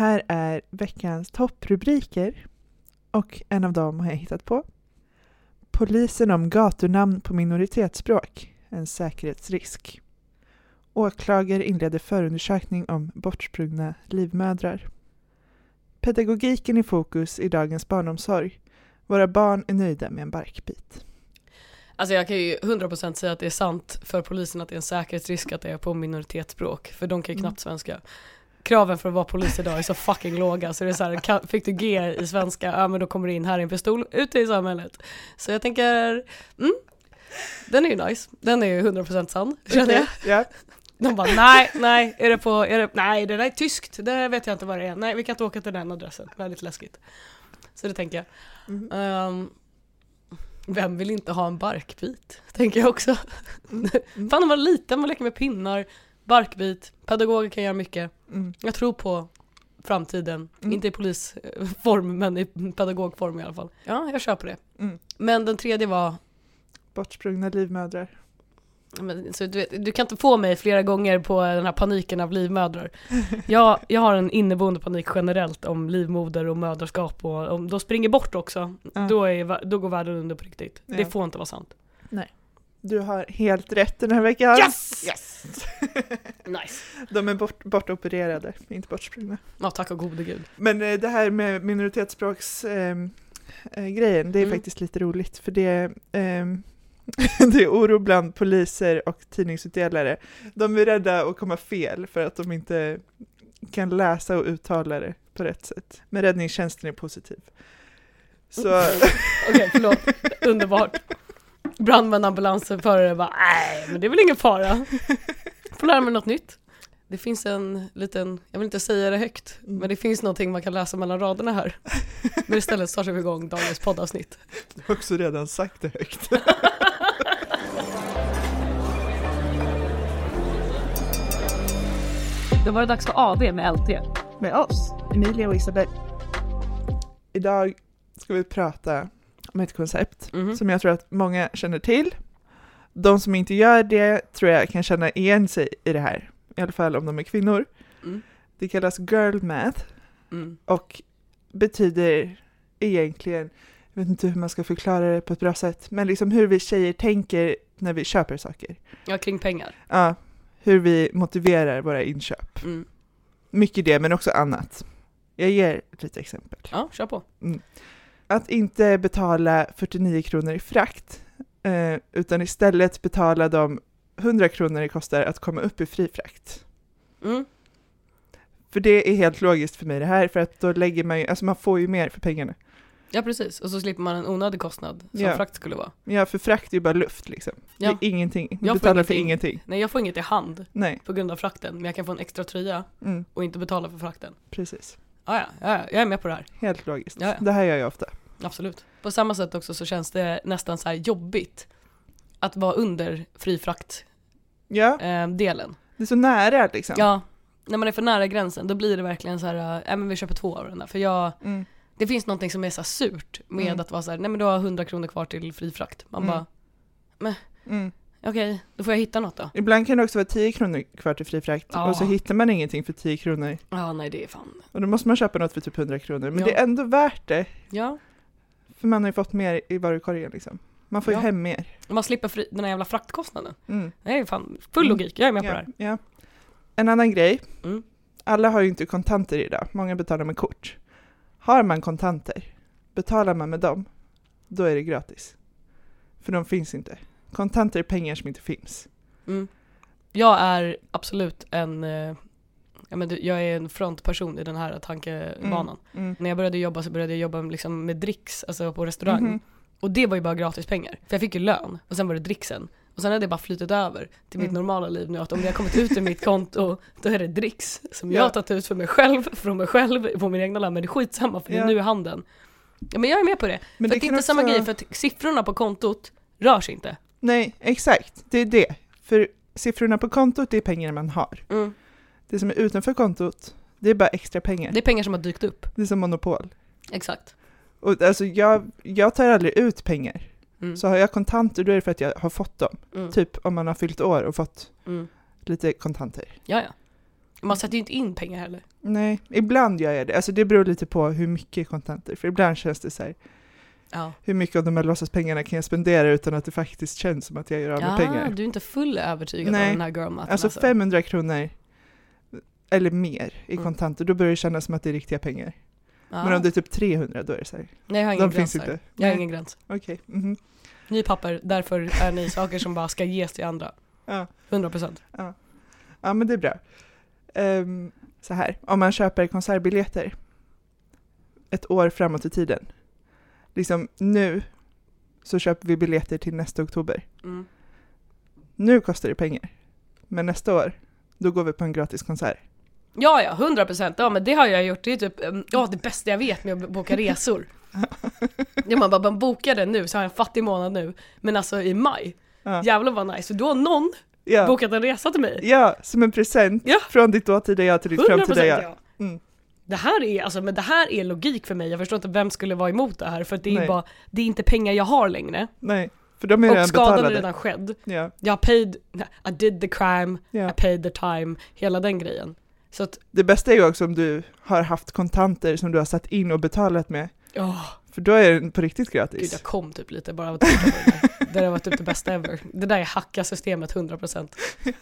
Här är veckans topprubriker och en av dem har jag hittat på. Polisen om gatunamn på minoritetsspråk, en säkerhetsrisk. Åklagare inleder förundersökning om bortsprungna livmödrar. Pedagogiken i fokus i dagens barnomsorg. Våra barn är nöjda med en barkbit. Alltså jag kan ju 100% säga att det är sant för polisen att det är en säkerhetsrisk att det är på minoritetsspråk, för de kan ju Mm. knappt svenska. Kraven för att vara polis idag är så fucking låga så det är så här, fick du G i svenska, ja men då kommer du in här i en pistol, ute i samhället. Så jag tänker, mm, den är ju nice, den är ju 100% sann, känner jag. Ja. De bara nej, nej, är det på, är det, nej det där är tyskt, det vet jag inte vad det är, nej vi kan inte åka till den adressen, väldigt läskigt. Så det tänker jag. Mhm. Ehm, vem vill inte ha en barkbit? Tänker jag också. Mm. Fan var liten, man leker med pinnar, barkbit, pedagoger kan göra mycket. Mm. Jag tror på framtiden, Mm. inte i polisform men i pedagogform i alla fall. Ja, jag kör på det. Mm. Men den tredje var, Bortsprungna livmödrar. men, så du, vet, du kan inte få mig flera gånger på den här paniken av livmödrar. Jag, jag har en inneboende panik generellt om livmoder och mödraskap och om de springer bort också, Ja. då, är, då går världen under på riktigt. Det får inte vara sant. Du har helt rätt den här veckan. Yes! yes! Nice. De är bort, bortopererade, inte bortsprungna. Ja, tack och gode gud. Men eh, det här med minoritetsspråksgrejen, eh, grejen, det är Mm. faktiskt lite roligt för det, ehm, det är oro bland poliser och tidningsutdelare. De är rädda att komma fel för att de inte kan läsa och uttala det på rätt sätt. Men räddningstjänsten är positiv. Så Okej, förlåt. Underbart. Brandmän, ambulansförare bara nej, men det är väl ingen fara. Får lära mig något nytt. Det finns en liten, jag vill inte säga det högt, Mm. men det finns någonting man kan läsa mellan raderna här. Men istället startar vi igång dagens poddavsnitt. du har också redan sagt det högt. Då var det dags för AV med LT. Med oss, Emilia och Isabel. Idag ska vi prata om ett koncept Mhm. som jag tror att många känner till. De som inte gör det tror jag kan känna igen sig i det här, i alla fall om de är kvinnor. Mm. Det kallas girl math Mm. och betyder egentligen, jag vet inte hur man ska förklara det på ett bra sätt, men liksom hur vi tjejer tänker när vi köper saker. Ja, kring pengar. Ja, hur vi motiverar våra inköp. Mm. Mycket det, men också annat. Jag ger lite exempel. Ja, kör på. Att inte betala 49 kronor i frakt, eh, utan istället betala de 100 kronor det kostar att komma upp i fri frakt. Mm. För det är helt logiskt för mig det här, för att då lägger man ju, alltså man får ju mer för pengarna. Ja, precis. Och så slipper man en onödig kostnad som Ja. frakt skulle vara. Ja, för frakt är ju bara luft liksom. Ja. Det är ingenting. Jag betalar för ingenting. ingenting. Nej, jag får inget i hand Nej, på grund av frakten, men jag kan få en extra tröja mm, och inte betala för frakten. precis. Ja, ja, ja, jag är med på det här. Helt logiskt. Ja, ja. Det här gör jag ofta. Absolut. På samma sätt också så känns det nästan så här jobbigt att vara under frifrakt-delen. Ja, Eh, delen. det är så nära liksom. ja, när man är för nära gränsen då blir det verkligen så här, äh, men vi köper två av den där. För jag, Mm. det finns någonting som är så surt med Mm. att vara så här, nej men du har 100 kronor kvar till fri frakt. Man Mm. bara, Mm. Okej, då får jag hitta något då. Ibland kan det också vara 10 kronor kvar till fri frakt Ja. och så hittar man ingenting för 10 kronor. Ja, nej det är fan. Och då måste man köpa något för typ 100 kronor. Men Ja. det är ändå värt det, Ja, för man har ju fått mer i varukorgen liksom. Man får ju Ja. hem mer. man slipper fri, den här jävla fraktkostnaden. Mm. Det är fan full logik, jag är med på det här. ja. En annan grej, Mm. alla har ju inte kontanter idag, många betalar med kort. Har man kontanter, betalar man med dem, då är det gratis. För de finns inte. Kontanter är pengar som inte finns. Mm. Jag är absolut en, eh, ja, men jag är en frontperson i den här tankebanan. Mm. När jag började jobba så började jag jobba liksom med dricks, alltså på restaurang. Mhm. Och det var ju bara gratis pengar. För jag fick ju lön och sen var det dricksen. Och sen hade det bara flyttat över till mitt Mm. normala liv nu att om det har kommit ut ur mitt konto då är det dricks som Ja. jag har tagit ut för mig själv, från mig själv, på min egna lön. Men det är skitsamma för det är Ja. nu i handen. Ja men jag är med på det. Men för att det är inte samma också- grej för att siffrorna på kontot rör sig inte. Nej, exakt. Det är det. För siffrorna på kontot, det är pengar man har. Mm. Det som är utanför kontot, det är bara extra pengar. Det är pengar som har dykt upp. Det är som monopol. Exakt. Och alltså jag, jag tar aldrig ut pengar. Mm. Så har jag kontanter då är det för att jag har fått dem. Mm. Typ om man har fyllt år och fått Mm. lite kontanter. Ja, ja. Man sätter ju inte in pengar heller. Nej, ibland gör jag det. Alltså det beror lite på hur mycket kontanter. För ibland känns det så här, Ja. hur mycket av de här låtsaspengarna kan jag spendera utan att det faktiskt känns som att jag gör av med Ja, pengar. du är inte full övertygad Nej. av den här girl matten Alltså 500 kronor eller mer i Mm. kontanter, då börjar det kännas som att det är riktiga pengar. Ja. Men om det är typ 300 då är det så här, Nej, jag har ingen de gräns finns inte. Jag har ingen gräns. Okej, mhm. Ni papper, därför är ni saker som bara ska ges till andra. ja. 100%. ja, men det är bra. Ehm, så här, om man köper konsertbiljetter ett år framåt i tiden, liksom nu så köper vi biljetter till nästa oktober. Mm. Nu kostar det pengar, men nästa år, då går vi på en gratis konsert. Ja, ja, 100%. Ja, men det har jag gjort. Det är typ, ja, det bästa jag vet med att boka resor. Ja, man bara, man bokar det nu så har jag en fattig månad nu. Men alltså i maj, Ja. jävlar vad nice. För då har någon Ja. bokat en resa till mig. Ja, som en present Ja. från ditt dåtida jag till ditt 100% framtida jag. ja. Mm. Det här är, alltså, men det här är logik för mig. Jag förstår inte vem skulle vara emot det här. För att det är Nej. bara, det är inte pengar jag har längre. Nej, för de är redan Och skadan betalade. är redan skedd. Ja, Jag paid, I did the crime, ja. I paid the time, hela den grejen. Så att, Det bästa är ju också om du har haft kontanter som du har satt in och betalat med, åh, för då är den på riktigt gud gratis. jag kom typ lite bara av att tänka på det. Det där var typ det bästa ever. Det där är hacka systemet 100%.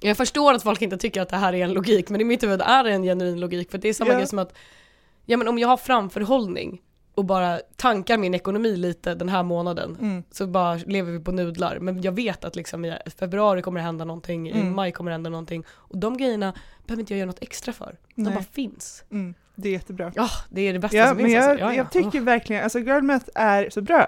Jag förstår att folk inte tycker att det här är en logik, men i mitt huvud är det en genuin logik. För det är samma Ja. grej som att, ja men om jag har framförhållning och bara tankar min ekonomi lite den här månaden, Mm. så bara lever vi på nudlar. Men jag vet att liksom i februari kommer det hända någonting, i Mm. maj kommer det hända någonting. Och de grejerna behöver inte jag göra något extra för. De Nej. bara finns. Mm. Det är jättebra. Ja, det är det bästa Ja, som men finns. jag, alltså. ja, ja. jag tycker verkligen, alltså girl math är så bra.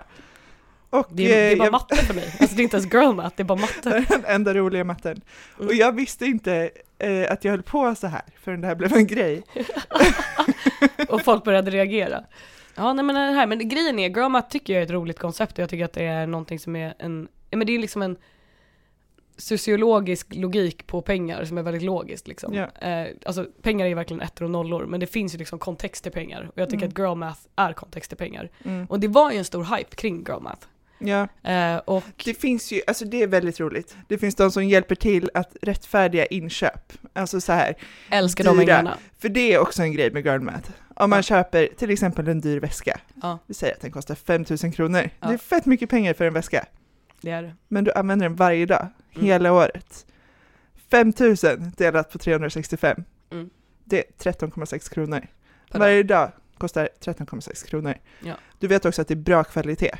Och Det är, det är eh, bara jag, matte för mig. Alltså det är inte ens girl math, det är bara matte. den enda roliga matten. Mm. Och jag visste inte eh, att jag höll på så här förrän det här blev en grej. Och folk började reagera. Ja, nej men det här, men grejen är, girl math tycker jag är ett roligt koncept och jag tycker att det är någonting som är en, ja men det är liksom en sociologisk logik på pengar som är väldigt logiskt liksom. Ja. Eh, alltså pengar är verkligen ettor och nollor, men det finns ju liksom kontext till pengar. Och jag tycker Mm. att girl math är kontext till pengar. Mm. Och det var ju en stor hype kring girl math. Ja, Eh, och det finns ju, alltså det är väldigt roligt. Det finns de som hjälper till att rättfärdiga inköp. Alltså så här, älskar de dyra. änglarna. För det är också en grej med girl math. Om man Ja. köper till exempel en dyr väska, Ja, vi säger att den kostar 5000 kronor. Ja. Det är fett mycket pengar för en väska, det är det. men du använder den varje dag, Mm. hela året. 5000 delat på 365, Mm. det är 13,6 kronor. Varje dag kostar 13,6 kronor. Ja. Du vet också att det är bra kvalitet.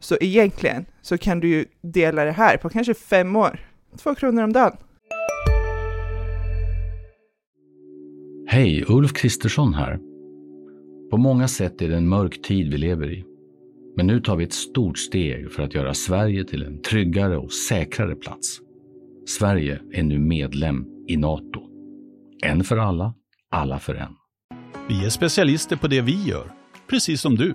Så egentligen så kan du ju dela det här på kanske fem år. Två kronor om dagen. Hej, Ulf Kristersson här. På många sätt är det en mörk tid vi lever i. Men nu tar vi ett stort steg för att göra Sverige till en tryggare och säkrare plats. Sverige är nu medlem i Nato. En för alla, alla för en. Vi är specialister på det vi gör, precis som du.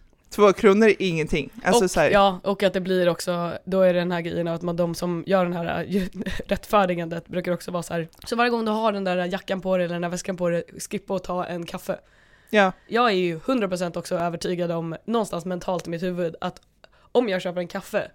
Två kronor är ingenting. Alltså och, så här, Ja, och att det blir också, då är det den här grejen att man, de som gör den här äh, rättfärdigandet brukar också vara så här. så varje gång du har den där jackan på dig eller den där väskan på dig, skippa att ta en kaffe. ja, Jag är ju 100% också övertygad om, någonstans mentalt i mitt huvud, att om jag köper en kaffe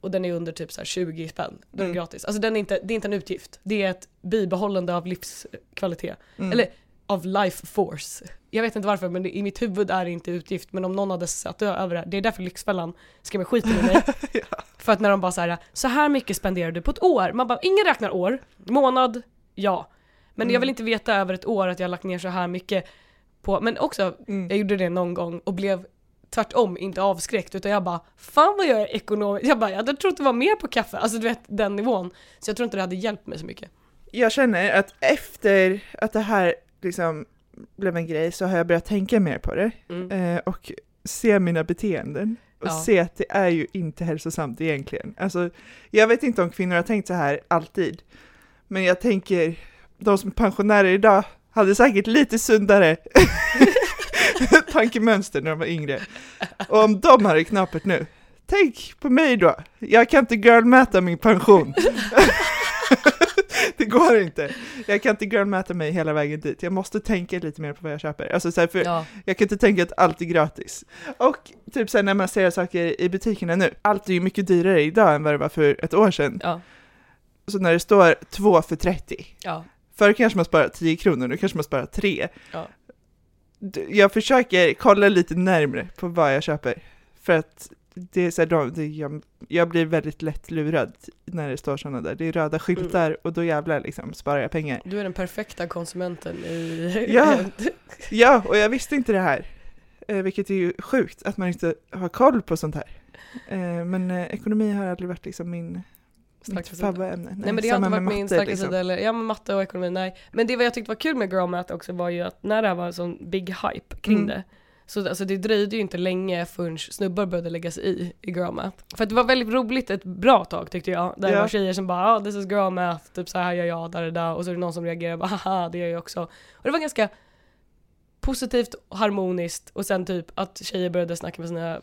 och den är under typ så här 20 spänn, då är den Mm. gratis. Alltså den är inte, det är inte en utgift, det är ett bibehållande av livskvalitet. mm. Eller av life force. Jag vet inte varför men i mitt huvud är det inte utgift men om någon hade satt över det, det är därför Lyxfällan ska med skiten i mig. ja. För att när de bara så här, så här mycket spenderar du på ett år. Man bara, ingen räknar år, månad, ja. Men jag Mm. vill inte veta över ett år att jag har lagt ner så här mycket på, men också, Mm. jag gjorde det någon gång och blev tvärtom inte avskräckt utan jag bara, fan vad jag är ekonomiskt, jag bara, jag hade trott det var mer på kaffe, alltså du vet den nivån. Så jag tror inte det hade hjälpt mig så mycket. Jag känner att efter att det här liksom blev en grej så har jag börjat tänka mer på det Mm. eh, och se mina beteenden och Ja. se att det är ju inte hälsosamt egentligen. Alltså, jag vet inte om kvinnor har tänkt så här alltid, men jag tänker de som är pensionärer idag hade säkert lite sundare tankemönster när de var yngre. Och om de har det knapert nu, tänk på mig då. Jag kan inte girlmäta min pension. det går inte. Jag kan inte girlmäta mig hela vägen dit. Jag måste tänka lite mer på vad jag köper. Alltså så här, för Ja, jag kan inte tänka att allt är gratis. Och typ sen när man ser saker i butikerna nu, allt är ju mycket dyrare idag än vad det var för ett år sedan. ja, Så när det står två för 30, ja. förr kanske man sparar 10 kronor, nu kanske man sparar 3. Ja. Jag försöker kolla lite närmre på vad jag köper, för att det är så här, de- det, jag, jag blir väldigt lätt lurad när det står sådana där. Det är röda skyltar och då jävlar liksom sparar jag pengar. Du är den perfekta konsumenten i... Ja. Ja, och jag visste inte det här. Eh, vilket är ju sjukt, att man inte har koll på sånt här. Eh, men eh, ekonomi har aldrig varit liksom min, mitt favoritämne. Nej men det har inte varit min starka liksom. sida eller, ja men matte och ekonomi, nej. Men det vad jag tyckte var kul med Girl Math också var ju att när det här var en sån big hype kring Mm. det, så alltså det dröjde ju inte länge förrän snubbar började lägga sig i, i Girl Math. För att det var väldigt roligt ett bra tag tyckte jag, där det Ja. var tjejer som bara ah, this is Girl Math, typ så här gör jag, där det där, och så är det någon som reagerar bara haha det gör jag också. Och det var ganska positivt och harmoniskt och sen typ att tjejer började snacka med sina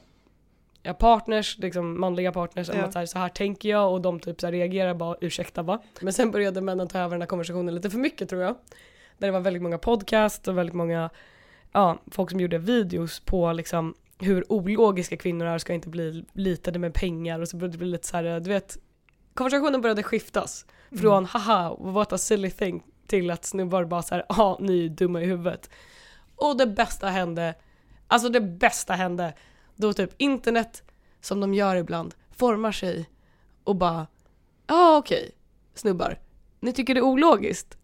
ja, partners, liksom manliga partners, om Ja. att så här, så här tänker jag och de typ så här reagerar bara ursäkta va? Men sen började männen ta över den här konversationen lite för mycket tror jag. Där det var väldigt många podcast och väldigt många ja, folk som gjorde videos på liksom hur ologiska kvinnor är, ska inte bli litade med pengar och så började det bli lite så här, du vet, konversationen började skiftas från haha, what a silly thing till att snubbar bara så här, ja, ni är dumma i huvudet. Och det bästa hände, alltså det bästa hände, då typ internet, som de gör ibland, formar sig och bara, ja ah, okej, snubbar, ni tycker det är ologiskt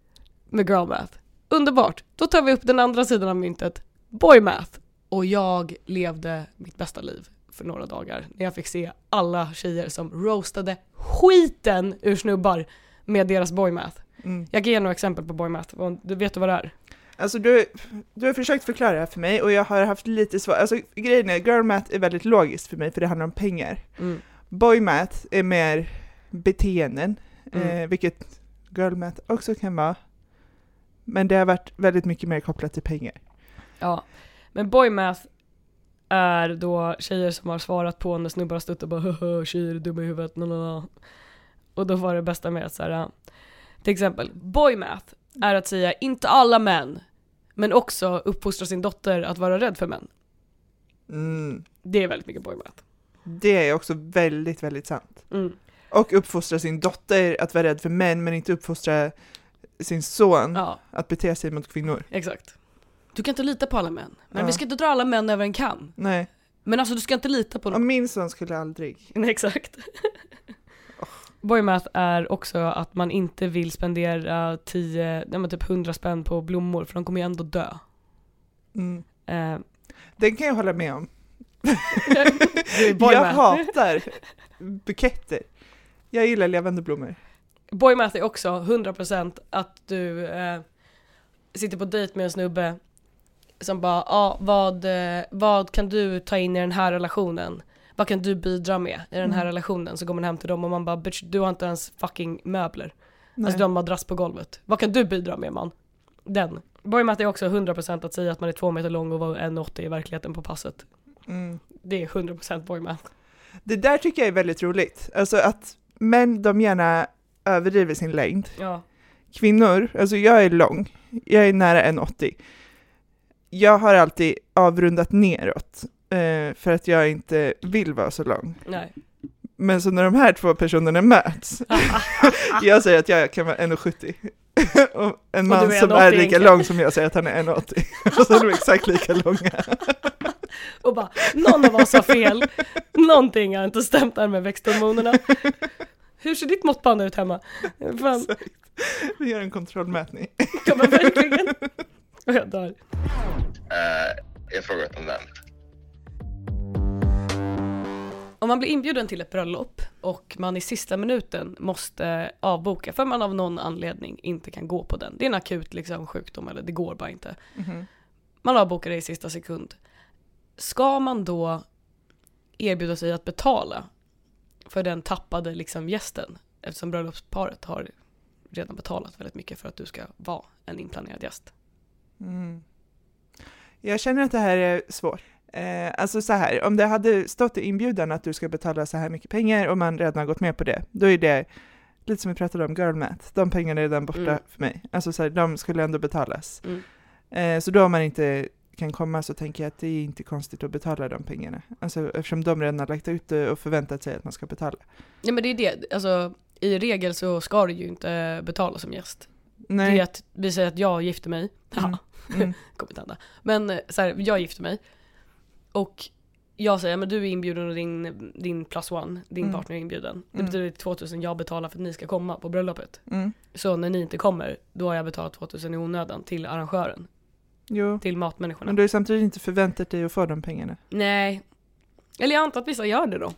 med girl math. Underbart, då tar vi upp den andra sidan av myntet, boy math. Och jag levde mitt bästa liv för några dagar när jag fick se alla tjejer som roastade skiten ur snubbar med deras boy math. Mm. Jag kan ge några exempel på boy math, du vet du vad det är? Alltså du, du har försökt förklara det här för mig och jag har haft lite svårt, alltså grejen är, girl math är väldigt logiskt för mig för det handlar om pengar. Mm. Boy math är mer beteenden, Mm. eh, vilket girl math också kan vara. Men det har varit väldigt mycket mer kopplat till pengar. Ja, men boy math är då tjejer som har svarat på när snubbar har stått och bara "Haha, tjejer är dumma i huvudet, lalala." Och då var det bästa med att så här, till exempel, boy math är att säga inte alla män, men också uppfostra sin dotter att vara rädd för män. Mm. Det är väldigt mycket boy math. Det är också väldigt, väldigt sant. Mm. Och uppfostra sin dotter att vara rädd för män men inte uppfostra sin son Ja, att bete sig mot kvinnor. exakt. Du kan inte lita på alla män, men Ja. vi ska inte dra alla män över en kam. Nej, Men alltså du ska inte lita på dem. min son skulle aldrig. Nej, exakt. Boy math är också att man inte vill spendera 10, nej men typ 100 spänn på blommor för de kommer ju ändå dö. Mm. Eh, Den kan jag hålla med om. jag hatar buketter. Jag gillar levande blommor. Boy math är också 100% att du eh, sitter på dejt med en snubbe som bara, ah, vad, eh, vad kan du ta in i den här relationen? Vad kan du bidra med i den här Mm. relationen? Så går man hem till dem och man bara, bitch du har inte ens fucking möbler. Nej. Alltså du har en madrass på golvet. Vad kan du bidra med man? Den. Boymat är också 100% att säga att man är två meter lång och var 1,80 i verkligheten på passet. mm. Det är 100% boymat. Det där tycker jag är väldigt roligt. Alltså att män, de gärna överdriver sin längd. Ja. Kvinnor, alltså jag är lång, jag är nära 1,80. Jag har alltid avrundat neråt eh, för att jag inte vill vara så lång. Nej. Men så när de här två personerna möts, jag säger att jag kan vara 1,70. och en Och man är som 1,80 är lika egentligen. lång som jag säger att han är 1,80. och så är de exakt lika långa. Och bara, någon av oss har fel. Någonting har inte stämt där med växthormonerna. Hur ser ditt måttband ut hemma? Fan, Vi gör en kontrollmätning. ja men verkligen. Och jag dör. Eh, jag frågar åt en vän. Om man blir inbjuden till ett bröllop och man i sista minuten måste avboka för man av någon anledning inte kan gå på den. Det är en akut liksom, sjukdom eller det går bara inte. Mhm. Man avbokar det i sista sekund. Ska man då erbjuda sig att betala för den tappade liksom gästen? Eftersom bröllopsparet har redan betalat väldigt mycket för att du ska vara en inplanerad gäst. Mm. Jag känner att det här är svårt. Eh, alltså så här, om det hade stått i inbjudan att du ska betala så här mycket pengar och man redan har gått med på det, då är det lite som vi pratade om, girl math. De pengarna är redan borta Mm. för mig. Alltså så här, de skulle ändå betalas. Mm. Eh, så då om man inte kan komma så tänker jag att det är inte konstigt att betala de pengarna. Alltså eftersom de redan har lagt ut det och förväntat sig att man ska betala. Nej men det är det, alltså i regel så ska du ju inte betala som gäst. Det Nej. är att vi säger att jag gifter mig, Mm. Mm. kommer inte hända. Men eh, så här, jag gifter mig och jag säger men du är inbjuden och din, din plus one, din Mm. partner är inbjuden. Det Mm. betyder 2000 jag betalar för att ni ska komma på bröllopet. Mm. Så när ni inte kommer, då har jag betalat 2000 i onödan till arrangören, Jo, till matmänniskorna. men du har ju samtidigt inte förväntat dig att få de pengarna. Nej. Eller jag antar att vissa gör det då.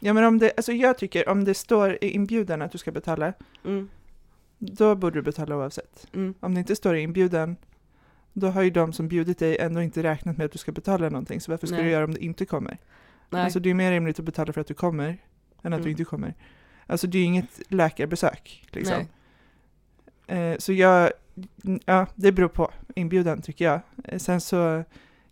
Ja men om det, alltså jag tycker om det står i inbjudan att du ska betala, Mm. då borde du betala oavsett. Mm. Om det inte står i inbjudan, då har ju de som bjudit dig ändå inte räknat med att du ska betala någonting, så varför ska Nej. du göra om det inte kommer? Nej. Alltså det är mer rimligt att betala för att du kommer, än att du Mm. inte kommer. Alltså det är ju inget läkarbesök, liksom. Eh, så jag, ja det beror på inbjudan tycker jag. Eh, sen så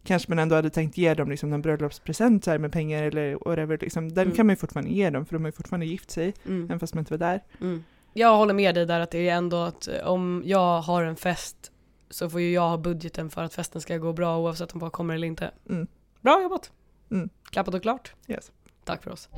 kanske man ändå hade tänkt ge dem liksom någon bröllopspresent med pengar eller whatever, liksom. Den Mm. kan man ju fortfarande ge dem, för de har ju fortfarande gift sig, Mm. även fast man inte var där. Mm. Jag håller med dig där att det är ändå att eh, om jag har en fest så får ju jag ha budgeten för att festen ska gå bra oavsett om folk kommer eller inte. Mm. Bra jobbat! Mm. Klappat och klart. Yes. Tack för oss.